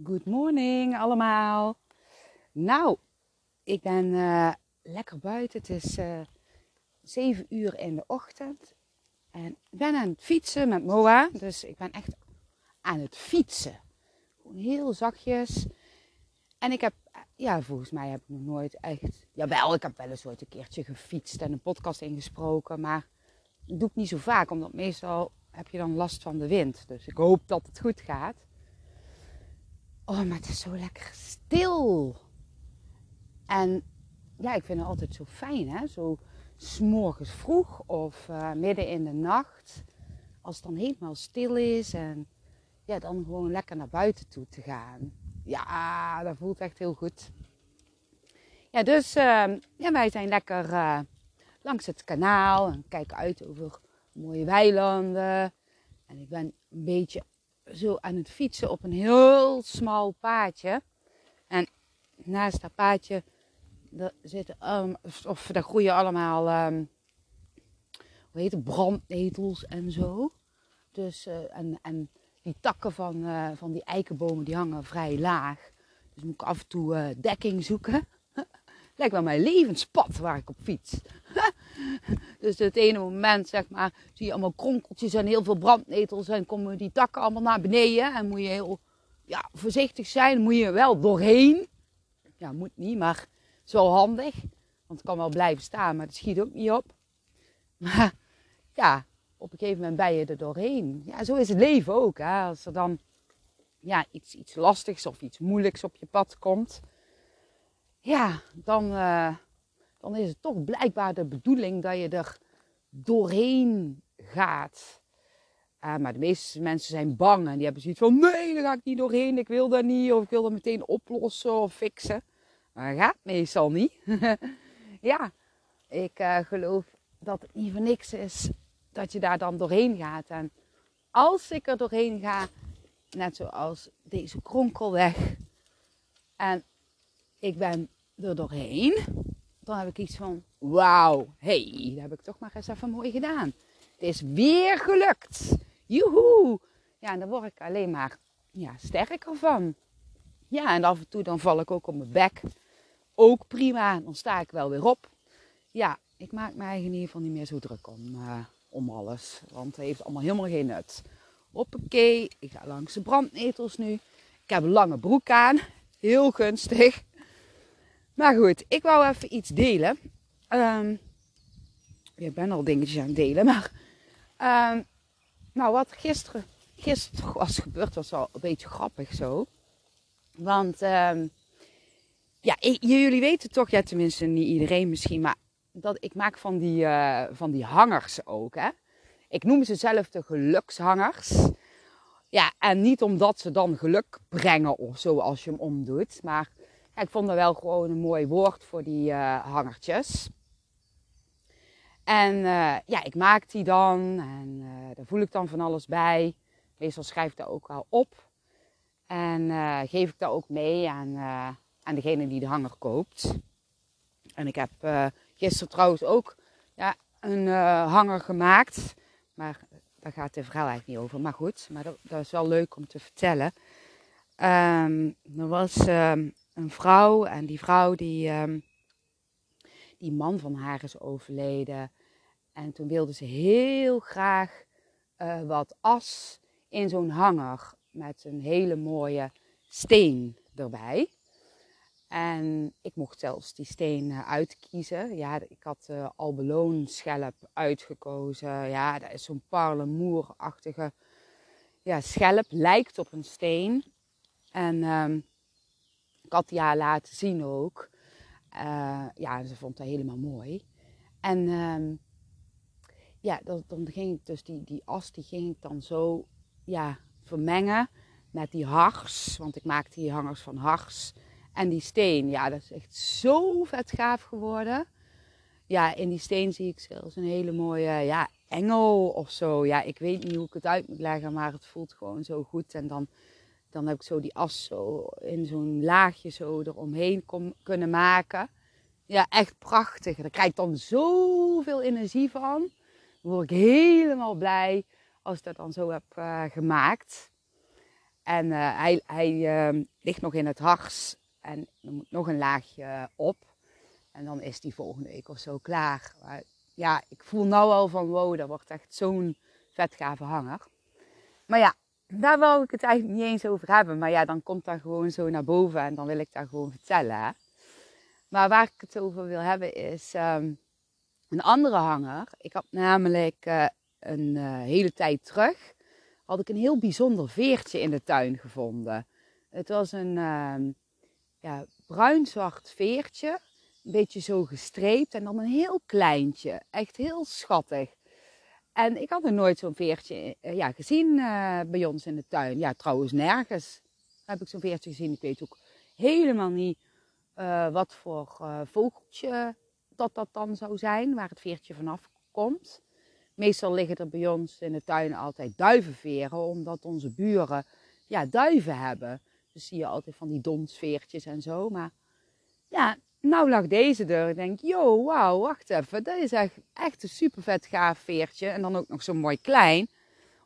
Good morning allemaal. Nou, ik ben eh, lekker buiten. Het is uh, 7 uur in de ochtend. En ik ben aan het fietsen met Moa. Dus ik ben echt aan het fietsen. Gewoon heel zachtjes. En ik heb, ja, volgens mij heb ik nog nooit echt. Jawel, ik heb wel eens ooit een keertje gefietst en een podcast ingesproken. Maar dat doe ik niet zo vaak, omdat meestal heb je dan last van de wind. Dus ik hoop dat het goed gaat. Oh, maar het is zo lekker stil. En ja, ik vind het altijd zo fijn, hè? Zo s'morgens vroeg of uh, midden in de nacht. Als het dan helemaal stil is en ja, dan gewoon lekker naar buiten toe te gaan. Ja, dat voelt echt heel goed. Ja, dus uh, ja, wij zijn lekker uh, langs het kanaal en kijken uit over mooie weilanden. En ik ben een beetje zo aan het fietsen op een heel smal paadje. En naast dat paadje zitten, um, of daar groeien allemaal, um, hoe heet het, brandnetels en zo. Dus, uh, en, en die takken van, uh, van die eikenbomen die hangen vrij laag. Dus moet ik af en toe uh, dekking zoeken. Lijkt wel mijn levenspad waar ik op fiets. dus het ene moment, zeg maar, zie je allemaal kronkeltjes en heel veel brandnetels. En komen die takken allemaal naar beneden. En moet je heel ja, voorzichtig zijn. Moet je wel doorheen. Ja, moet niet, maar zo handig. Want het kan wel blijven staan, maar het schiet ook niet op. Maar ja, op een gegeven moment ben je er doorheen. Ja, zo is het leven ook. Hè? Als er dan ja, iets, iets lastigs of iets moeilijks op je pad komt. Ja, dan, uh, dan is het toch blijkbaar de bedoeling dat je er doorheen gaat. Uh, maar de meeste mensen zijn bang en die hebben zoiets van: nee, daar ga ik niet doorheen, ik wil dat niet, of ik wil dat meteen oplossen of fixen. Maar dat gaat meestal niet. ja, ik uh, geloof dat het niet voor niks is dat je daar dan doorheen gaat. En als ik er doorheen ga, net zoals deze kronkelweg, en ik ben er doorheen, dan heb ik iets van, wauw, hey, dat heb ik toch maar eens even mooi gedaan. Het is weer gelukt. Joehoe. Ja, en daar word ik alleen maar ja, sterker van. Ja, en af en toe dan val ik ook op mijn bek. Ook prima, dan sta ik wel weer op. Ja, ik maak me eigenlijk in ieder geval niet meer zo druk om, uh, om alles. Want het heeft allemaal helemaal geen nut. Hoppakee, ik ga langs de brandnetels nu. Ik heb een lange broek aan. Heel gunstig. Maar goed, ik wou even iets delen. Um, ik ben al dingetjes aan het delen, maar... Um, nou, wat gisteren, gisteren was gebeurd, was wel een beetje grappig zo. Want... Um, ja, jullie weten toch, ja tenminste niet iedereen misschien, maar dat ik maak van die, uh, van die hangers ook. Hè? Ik noem ze zelf de gelukshangers. Ja, en niet omdat ze dan geluk brengen of zo als je hem omdoet. Maar ik vond dat wel gewoon een mooi woord voor die uh, hangertjes. En uh, ja, ik maak die dan en uh, daar voel ik dan van alles bij. Meestal schrijf ik dat ook al op. En geef ik dat ook mee aan, aan degene die de hanger koopt. En ik heb gisteren trouwens ook ja, een hanger gemaakt. Maar daar gaat de verhaal eigenlijk niet over. Maar goed, maar dat, dat is wel leuk om te vertellen. Um, was um, een vrouw en die vrouw, die, um, die man van haar is overleden. En toen wilde ze heel graag uh, wat as in zo'n hanger met een hele mooie steen erbij. En ik mocht zelfs die steen uh, uitkiezen. Ja, ik had uh, albeloonschelp uitgekozen. Ja, dat is zo'n parlemoerachtige ja, schelp. Lijkt op een steen. En um, haar laten zien ook. Uh, ja, ze vond dat helemaal mooi. En um, ja, dan, dan ging ik dus die, die as, die ging ik dan zo ja, vermengen met die hars. Want ik maakte die hangers van hars. En die steen, ja, dat is echt zo vet gaaf geworden. Ja, in die steen zie ik zelfs een hele mooie, ja, engel of zo. Ja, ik weet niet hoe ik het uit moet leggen, maar het voelt gewoon zo goed. En dan, dan heb ik zo die as zo in zo'n laagje zo eromheen kunnen maken. Ja, echt prachtig. Daar krijg ik dan zoveel energie van. Dan word ik helemaal blij als ik dat dan zo heb uh, gemaakt. En hij, hij ehm, ligt nog in het hars. En er moet nog een laagje op. En dan is die volgende week of zo klaar. Ja, ik voel nou al van wow, dat wordt echt zo'n vetgave hanger. Maar ja, daar wou ik het eigenlijk niet eens over hebben. Maar ja, dan komt dat gewoon zo naar boven en dan wil ik dat gewoon vertellen. Maar waar ik het over wil hebben is um, een andere hanger. Ik had namelijk uh, een uh, hele tijd terug had ik een heel bijzonder veertje in de tuin gevonden. Het was een uh, ja, bruin-zwart veertje, een beetje zo gestreept en dan een heel kleintje. Echt heel schattig. En ik had er nooit zo'n veertje uh, ja, gezien uh, bij ons in de tuin. Ja, trouwens nergens heb ik zo'n veertje gezien. Ik weet ook helemaal niet uh, wat voor vogeltje dat dat dan zou zijn, waar het veertje vanaf komt. Meestal liggen er bij ons in de tuin altijd duivenveren, omdat onze buren ja, duiven hebben. Dus zie je altijd van die donsveertjes en zo. Maar ja, nou lag deze er. Ik denk, yo, wauw, wacht even. Dat is echt, een super vet gaaf veertje. En dan ook nog zo mooi klein.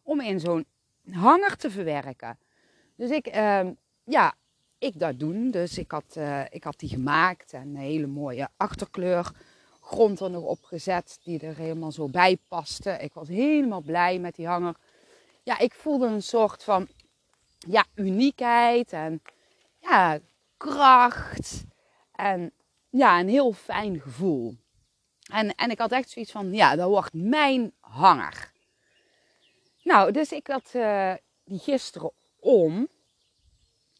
Om in zo'n hanger te verwerken. Dus ik, uh, ja, ik dat doen. Dus ik had, uh, ik had die gemaakt. En een hele mooie achterkleur grond er nog op gezet. Die er helemaal zo bij paste. Ik was helemaal blij met die hanger. Ja, ik voelde een soort van ja, uniekheid. En ja, kracht. En ja, een heel fijn gevoel. En, en ik had echt zoiets van, ja, dat wordt mijn hanger. Nou, dus ik had uh, die gisteren om.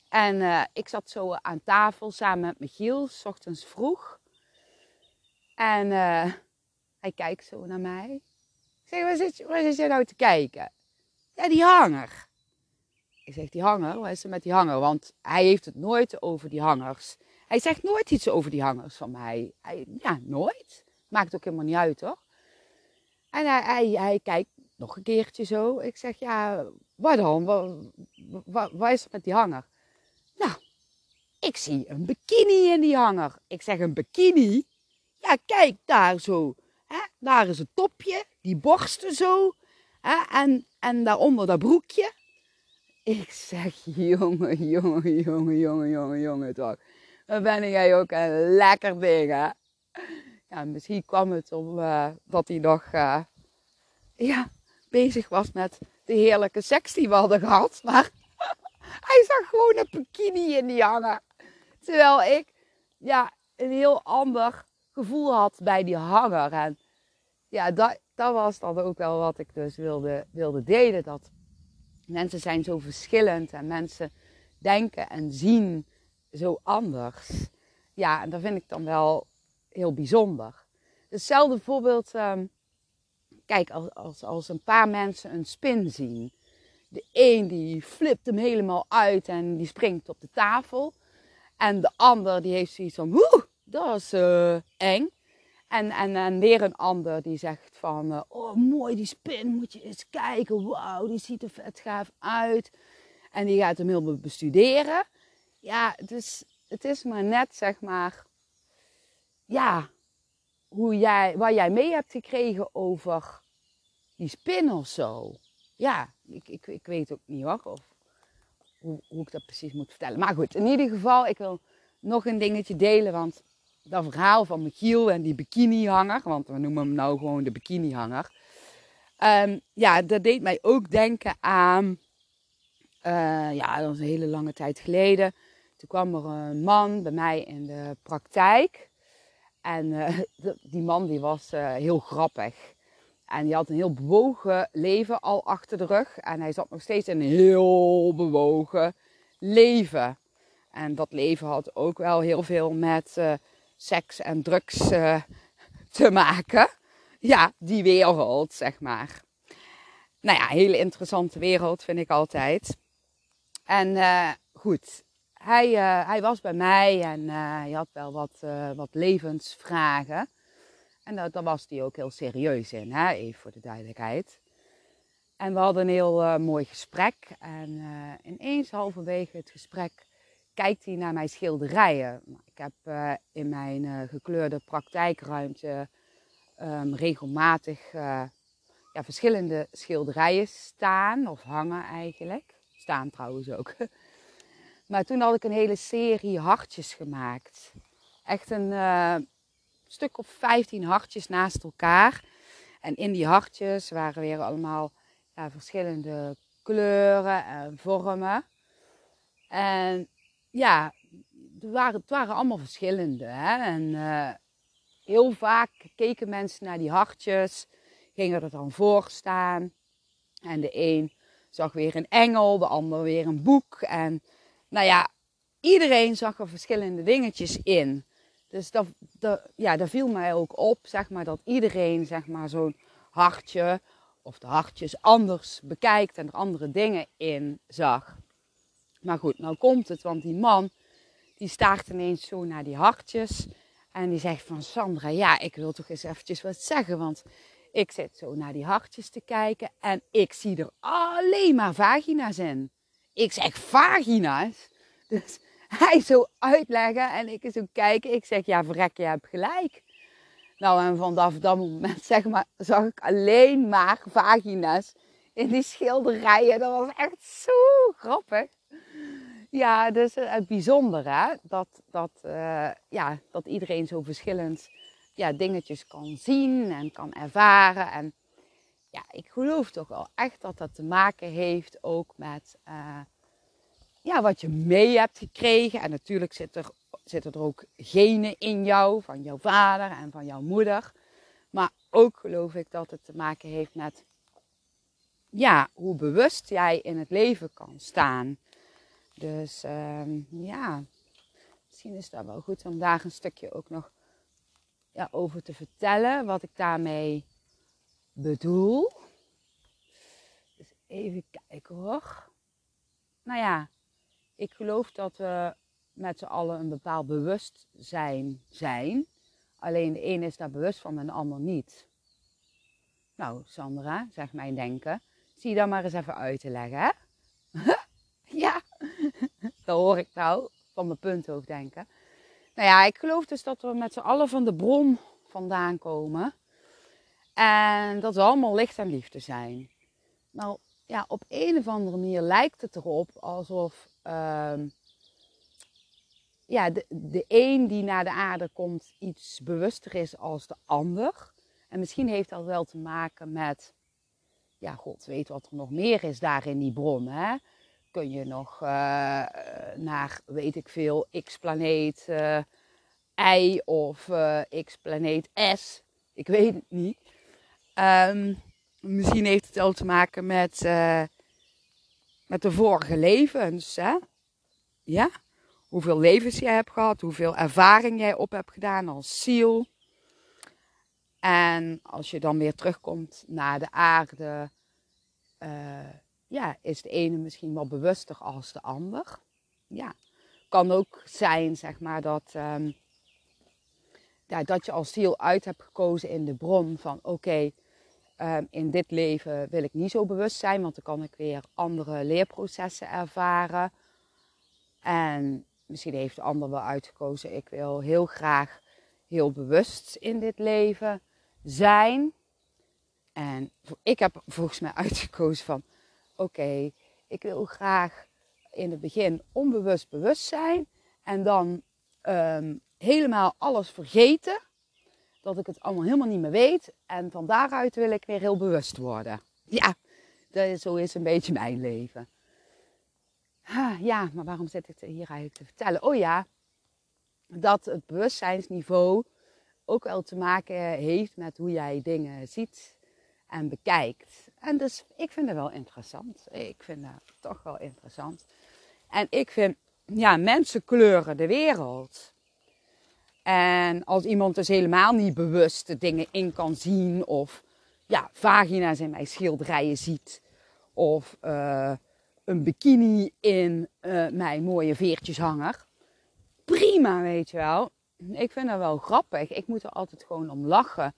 En uh, ik zat zo aan tafel samen met Michiel, s ochtends vroeg. En uh, hij kijkt zo naar mij. Ik zeg, waar zit, waar zit jij nou te kijken? Ja, die hanger. Ik zeg, die hanger? Waar is er met die hanger? Want hij heeft het nooit over die hangers. Hij zegt nooit iets over die hangers van mij. Hij, ja, nooit. Maakt ook helemaal niet uit, hoor. En hij, hij, kijkt nog een keertje zo. Ik zeg, ja, wat dan? Wat, is er met die hanger? Nou, ik zie een bikini in die hanger. Ik zeg, een bikini? Ja, kijk daar zo. Hè? Daar is het topje, die borsten zo. Hè? En, en daaronder dat broekje. Ik zeg, jongen, jongen, jongen, jongen, jongen, jongen, toch. Dan ben jij ook een lekker ding, hè. Ja, misschien kwam het omdat uh, hij nog uh, ja, bezig was met de heerlijke seks die we hadden gehad. Maar hij zag gewoon een bikini in die hangen. Terwijl ik ja, een heel ander gevoel had bij die hanger. En ja, dat, dat was dan ook wel wat ik dus wilde, wilde delen. Dat mensen zijn zo verschillend en mensen denken en zien zo anders. Ja, en dat vind ik dan wel heel bijzonder. Hetzelfde voorbeeld, um, kijk, als, als, als een paar mensen een spin zien. De een die flipt hem helemaal uit en die springt op de tafel. En de ander die heeft zoiets van, woe, dat is uh, eng. En, en, en weer een ander die zegt van, uh, oh mooi die spin, moet je eens kijken. Wauw, die ziet er vet gaaf uit. En die gaat hem helemaal bestuderen. Ja, dus het is maar net zeg maar, ja, hoe jij, wat jij mee hebt gekregen over die spin of zo. Ja, ik, ik, ik weet ook niet hoor, of hoe, hoe ik dat precies moet vertellen. Maar goed, in ieder geval, ik wil nog een dingetje delen, want dat verhaal van Michiel en die bikinihanger, want we noemen hem nou gewoon de bikinihanger. Um, ja, dat deed mij ook denken aan, uh, ja, dat was een hele lange tijd geleden. Toen kwam er een man bij mij in de praktijk. En uh, die man die was uh, heel grappig. En die had een heel bewogen leven al achter de rug. En hij zat nog steeds in een heel bewogen leven. En dat leven had ook wel heel veel met uh, seks en drugs te maken. Ja, die wereld, zeg maar. Nou ja, hele interessante wereld vind ik altijd. En goed, hij, uh, hij was bij mij en uh, hij had wel wat, uh, wat levensvragen. En daar was hij ook heel serieus in, hè? even voor de duidelijkheid. En we hadden een heel mooi gesprek. En ineens halverwege het gesprek kijkt hij naar mijn schilderijen. Ik heb in mijn gekleurde praktijkruimte um, regelmatig ja, verschillende schilderijen staan, of hangen eigenlijk. staan trouwens ook. Maar toen had ik een hele serie hartjes gemaakt. Echt een uh, stuk of 15 hartjes naast elkaar. En in die hartjes waren weer allemaal ja, verschillende kleuren en vormen. En ja, het waren, het waren allemaal verschillende. Hè? En uh, heel vaak keken mensen naar die hartjes, gingen er dan voor staan. En de een zag weer een engel, de ander weer een boek. En nou ja, iedereen zag er verschillende dingetjes in. Dus dat, ja, dat viel mij ook op, zeg maar, dat iedereen zeg maar, zo'n hartje of de hartjes anders bekijkt en er andere dingen in zag. Maar goed, nou komt het, want die man die staart ineens zo naar die hartjes en die zegt van Sandra, ja, ik wil toch eens eventjes wat zeggen, want ik zit zo naar die hartjes te kijken en ik zie er alleen maar vagina's in. Ik zeg vagina's? Dus hij zo uitleggen en ik zo kijken. Ik zeg, ja verrek, je hebt gelijk. Nou, en vanaf dat moment zeg maar, zag ik alleen maar vagina's in die schilderijen. Dat was echt zo grappig. Ja, dus het bijzondere, hè? Dat, dat, uh, ja, dat iedereen zo verschillend ja, dingetjes kan zien en kan ervaren. En ja, ik geloof toch wel echt dat dat te maken heeft ook met uh, ja, wat je mee hebt gekregen. En natuurlijk zit er, zitten er ook genen in jou, van jouw vader en van jouw moeder. Maar ook geloof ik dat het te maken heeft met ja, hoe bewust jij in het leven kan staan. Dus um, ja, misschien is dat wel goed om daar een stukje ook nog ja, over te vertellen. Wat ik daarmee bedoel. Dus even kijken hoor. Nou ja, ik geloof dat we met z'n allen een bepaald bewustzijn zijn. Alleen de een is daar bewust van en de ander niet. Nou, Sandra, zegt mijn denken. Zie je dat maar eens even uit te leggen, hè? ja, dat hoor ik nou van mijn punthoofd denken. Nou ja, ik geloof dus dat we met z'n allen van de bron vandaan komen. En dat we allemaal licht en liefde zijn. Nou, ja, op een of andere manier lijkt het erop alsof uh, ja, de, de een die naar de aarde komt iets bewuster is als de ander. En misschien heeft dat wel te maken met, ja, God weet wat er nog meer is daar in die bron. Hè? Kun je nog uh, naar, weet ik veel, X-planeet uh, Y of X-planeet S. Ik weet het niet. Um, misschien heeft het wel te maken met, uh, met de vorige levens. Hè? Ja? Hoeveel levens jij hebt gehad, hoeveel ervaring jij op hebt gedaan als ziel. En als je dan weer terugkomt naar de aarde, uh, ja, is de ene misschien wel bewuster als de ander. Ja, kan ook zijn, zeg maar, dat, um, ja, dat je als ziel uit hebt gekozen in de bron van oké, um, in dit leven wil ik niet zo bewust zijn, want dan kan ik weer andere leerprocessen ervaren. En misschien heeft de ander wel uitgekozen, ik wil heel graag heel bewust in dit leven zijn. En ik heb volgens mij uitgekozen van, oké, ik wil graag in het begin onbewust bewust zijn. En dan um, helemaal alles vergeten. Dat ik het allemaal helemaal niet meer weet. En van daaruit wil ik weer heel bewust worden. Ja, dat is, zo is een beetje mijn leven. Ja, maar waarom zit ik hier eigenlijk te vertellen? Oh ja, dat het bewustzijnsniveau ook wel te maken heeft met hoe jij dingen ziet en bekijkt. En dus ik vind het wel interessant. Ik vind het toch wel interessant. En ik vind, ja, mensen kleuren de wereld. En als iemand dus helemaal niet bewust de dingen in kan zien, of ja, vagina's in mijn schilderijen ziet, of uh, een bikini in uh, mijn mooie veertjeshanger. Prima, weet je wel. Ik vind dat wel grappig. Ik moet er altijd gewoon om lachen.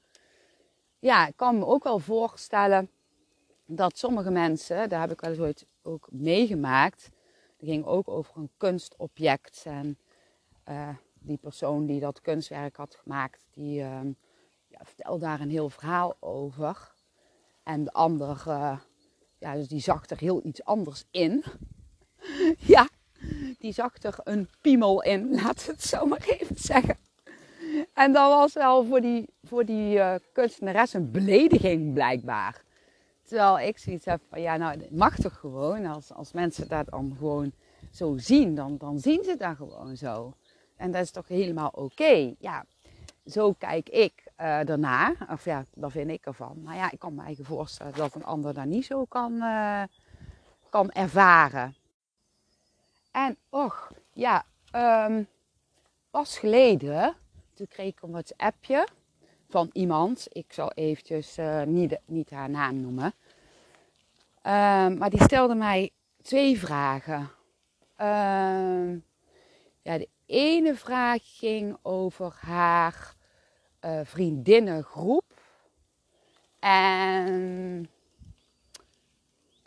Ja, ik kan me ook wel voorstellen dat sommige mensen, daar heb ik wel eens ooit ook meegemaakt. Dat ging ook over een kunstobject. En uh, die persoon die dat kunstwerk had gemaakt, die uh, ja, vertelde daar een heel verhaal over. En de ander, uh, ja, dus die zag er heel iets anders in. ja, die zag er een piemel in, laat het zo maar even zeggen. En dat was wel voor die, voor die uh, kunstenares een belediging blijkbaar. Terwijl ik zoiets heb van, ja nou, mag toch gewoon. Als, als mensen dat dan gewoon zo zien, dan, dan zien ze dat gewoon zo. En dat is toch helemaal oké. Ja, zo kijk ik uh, daarna. Of ja, dat vind ik ervan. Maar ja, ik kan me eigen voorstellen dat een ander dat niet zo kan, uh, kan ervaren. En och, ja, um, pas geleden, toen kreeg ik een WhatsAppje van iemand. Ik zal eventjes uh, niet, niet haar naam noemen. Um, maar die stelde mij twee vragen. Um, ja, de ene vraag ging over haar uh, vriendinnengroep. En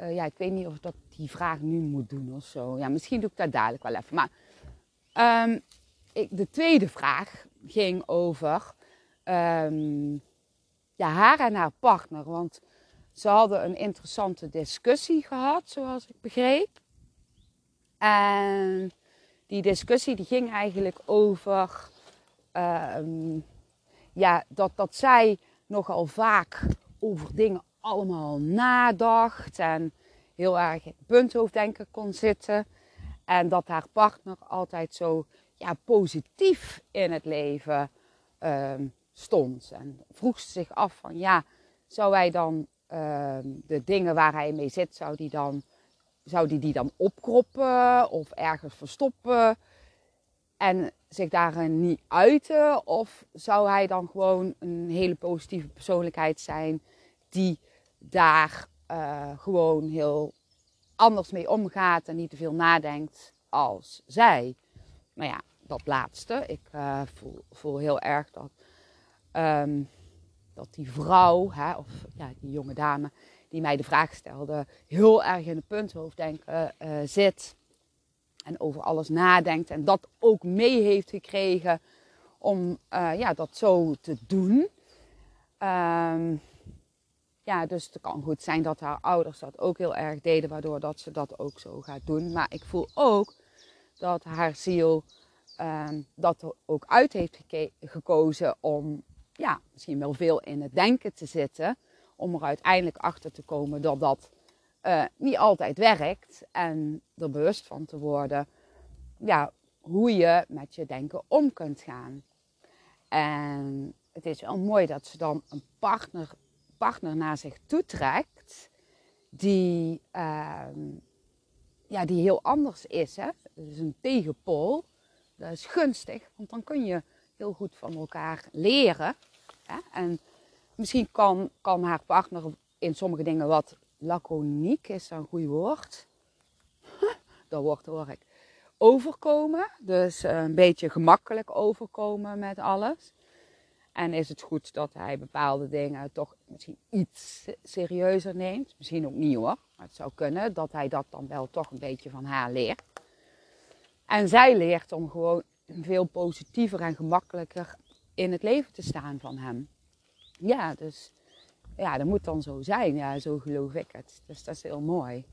uh, ja, ik weet niet of ik dat die vraag nu moet doen of zo. Ja, misschien doe ik dat dadelijk wel even. Maar um, ik, de tweede vraag ging over um, ja, haar en haar partner. Want ze hadden een interessante discussie gehad, zoals ik begreep. En die discussie die ging eigenlijk over um, ja, dat, dat zij nogal vaak over dingen allemaal nadacht en heel erg in punthoofddenken kon zitten. En dat haar partner altijd zo ja, positief in het leven um, stond. En vroeg ze zich af van ja, zou hij dan um, de dingen waar hij mee zit, zou die dan, zou die, die dan opkroppen of ergens verstoppen? En zich daarin niet uiten? Of zou hij dan gewoon een hele positieve persoonlijkheid zijn die daar uh, gewoon heel anders mee omgaat en niet te veel nadenkt als zij? Nou ja, dat laatste. Ik uh, voel, voel, heel erg dat, um, dat die vrouw, hè, of ja, die jonge dame die mij de vraag stelde, heel erg in het punthoofddenken uh, zit en over alles nadenkt en dat ook mee heeft gekregen om uh, ja, dat zo te doen. Um, ja, dus het kan goed zijn dat haar ouders dat ook heel erg deden, waardoor dat ze dat ook zo gaat doen. Maar ik voel ook dat haar ziel um, dat ook uit heeft gekozen om ja, misschien wel veel in het denken te zitten. Om er uiteindelijk achter te komen dat dat uh, niet altijd werkt. En er bewust van te worden ja, hoe je met je denken om kunt gaan. En het is wel mooi dat ze dan een partner, partner naar zich toe trekt die, uh, ja, die heel anders is. Hè? Is een tegenpool. Dat is gunstig, want dan kun je heel goed van elkaar leren. Hè? En misschien kan, kan haar partner in sommige dingen wat laconiek is een goed woord. dat woord hoor ik. Overkomen. Dus eh, een beetje gemakkelijk overkomen met alles. En is het goed dat hij bepaalde dingen toch misschien iets serieuzer neemt. Misschien ook niet hoor. Maar het zou kunnen dat hij dat dan wel toch een beetje van haar leert. En zij leert om gewoon veel positiever en gemakkelijker in het leven te staan van hem. Ja, dus ja, dat moet dan zo zijn. Ja, zo geloof ik het. Dus dat is heel mooi.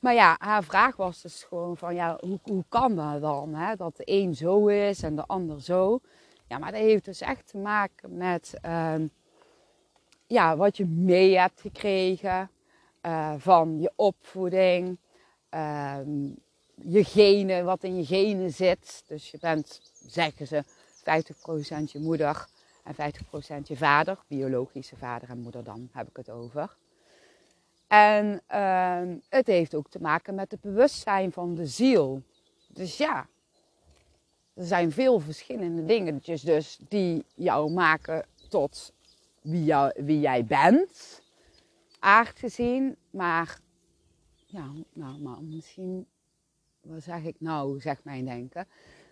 Maar ja, haar vraag was dus gewoon van, ja, hoe, hoe kan dat dan? Hè? Dat de een zo is en de ander zo. Ja, maar dat heeft dus echt te maken met um, ja, wat je mee hebt gekregen uh, van je opvoeding, um, je genen, wat in je genen zit. Dus je bent, zeggen ze, 50% je moeder en 50% je vader, biologische vader en moeder dan heb ik het over. En uh, het heeft ook te maken met het bewustzijn van de ziel. Dus ja, er zijn veel verschillende dingetjes dus die jou maken tot wie, jou, wie jij bent, aard gezien. Maar ja, nou, maar misschien, wat zeg ik nou, zegt mijn denken.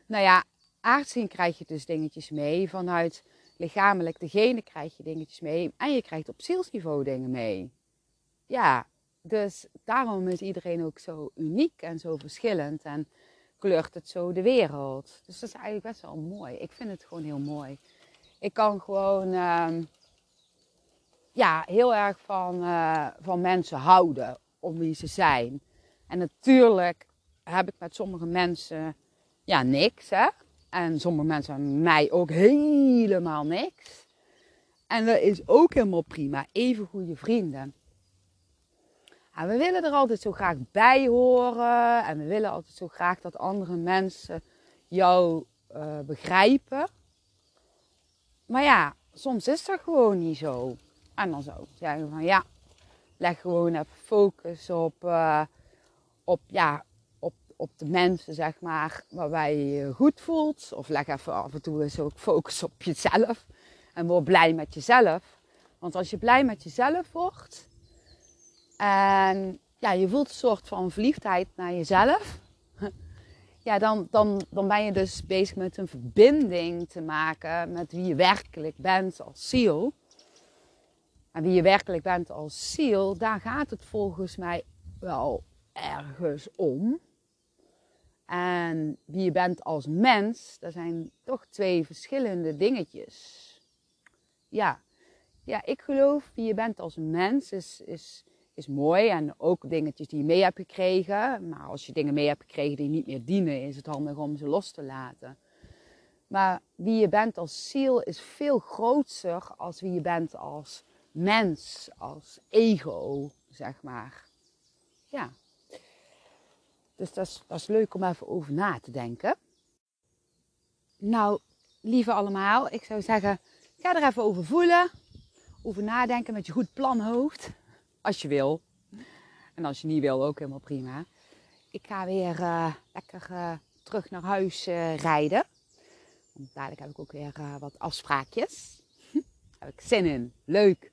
Nou ja, aardzien krijg je dus dingetjes mee vanuit lichamelijk degene krijg je dingetjes mee. En je krijgt op zielsniveau dingen mee. Ja, dus daarom is iedereen ook zo uniek en zo verschillend. En kleurt het zo de wereld. Dus dat is eigenlijk best wel mooi. Ik vind het gewoon heel mooi. Ik kan gewoon uh, ja, heel erg van, uh, van mensen houden om wie ze zijn. En natuurlijk heb ik met sommige mensen ja, niks. Hè? En sommige mensen mij ook helemaal niks. En dat is ook helemaal prima. Even goede vrienden. En we willen er altijd zo graag bij horen. En we willen altijd zo graag dat andere mensen jou uh, begrijpen. Maar ja, soms is dat gewoon niet zo. En dan zou ik zeggen van ja, leg gewoon even focus op, uh, op, ja, op, de mensen, zeg maar, waarbij je je goed voelt. Of leg even af en toe eens ook focus op jezelf. En word blij met jezelf. Want als je blij met jezelf wordt en ja, je voelt een soort van verliefdheid naar jezelf, ja, dan, dan, dan ben je dus bezig met een verbinding te maken met wie je werkelijk bent als ziel. En wie je werkelijk bent als ziel, daar gaat het volgens mij wel ergens om. En wie je bent als mens, dat zijn toch twee verschillende dingetjes. Ja, ja ik geloof wie je bent als mens is, is, is mooi. En ook dingetjes die je mee hebt gekregen. Maar als je dingen mee hebt gekregen die niet meer dienen, is het handig om ze los te laten. Maar wie je bent als ziel is veel groter als wie je bent als mens, als ego, zeg maar. Ja. Dus dat is, leuk om even over na te denken. Nou, lieve allemaal, ik zou zeggen, ga er even over voelen. Over nadenken met je goed planhoofd. Als je wil. En als je niet wil, ook helemaal prima. Ik ga weer uh, lekker uh, terug naar huis uh, rijden. Want dadelijk heb ik ook weer wat afspraakjes. heb ik zin in. Leuk.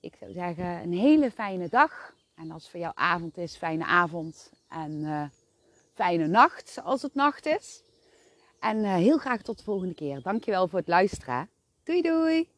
Ik zou zeggen, een hele fijne dag. En als het voor jou avond is, fijne avond. En fijne nacht, als het nacht is. En heel graag tot de volgende keer. Dankjewel voor het luisteren. Doei doei!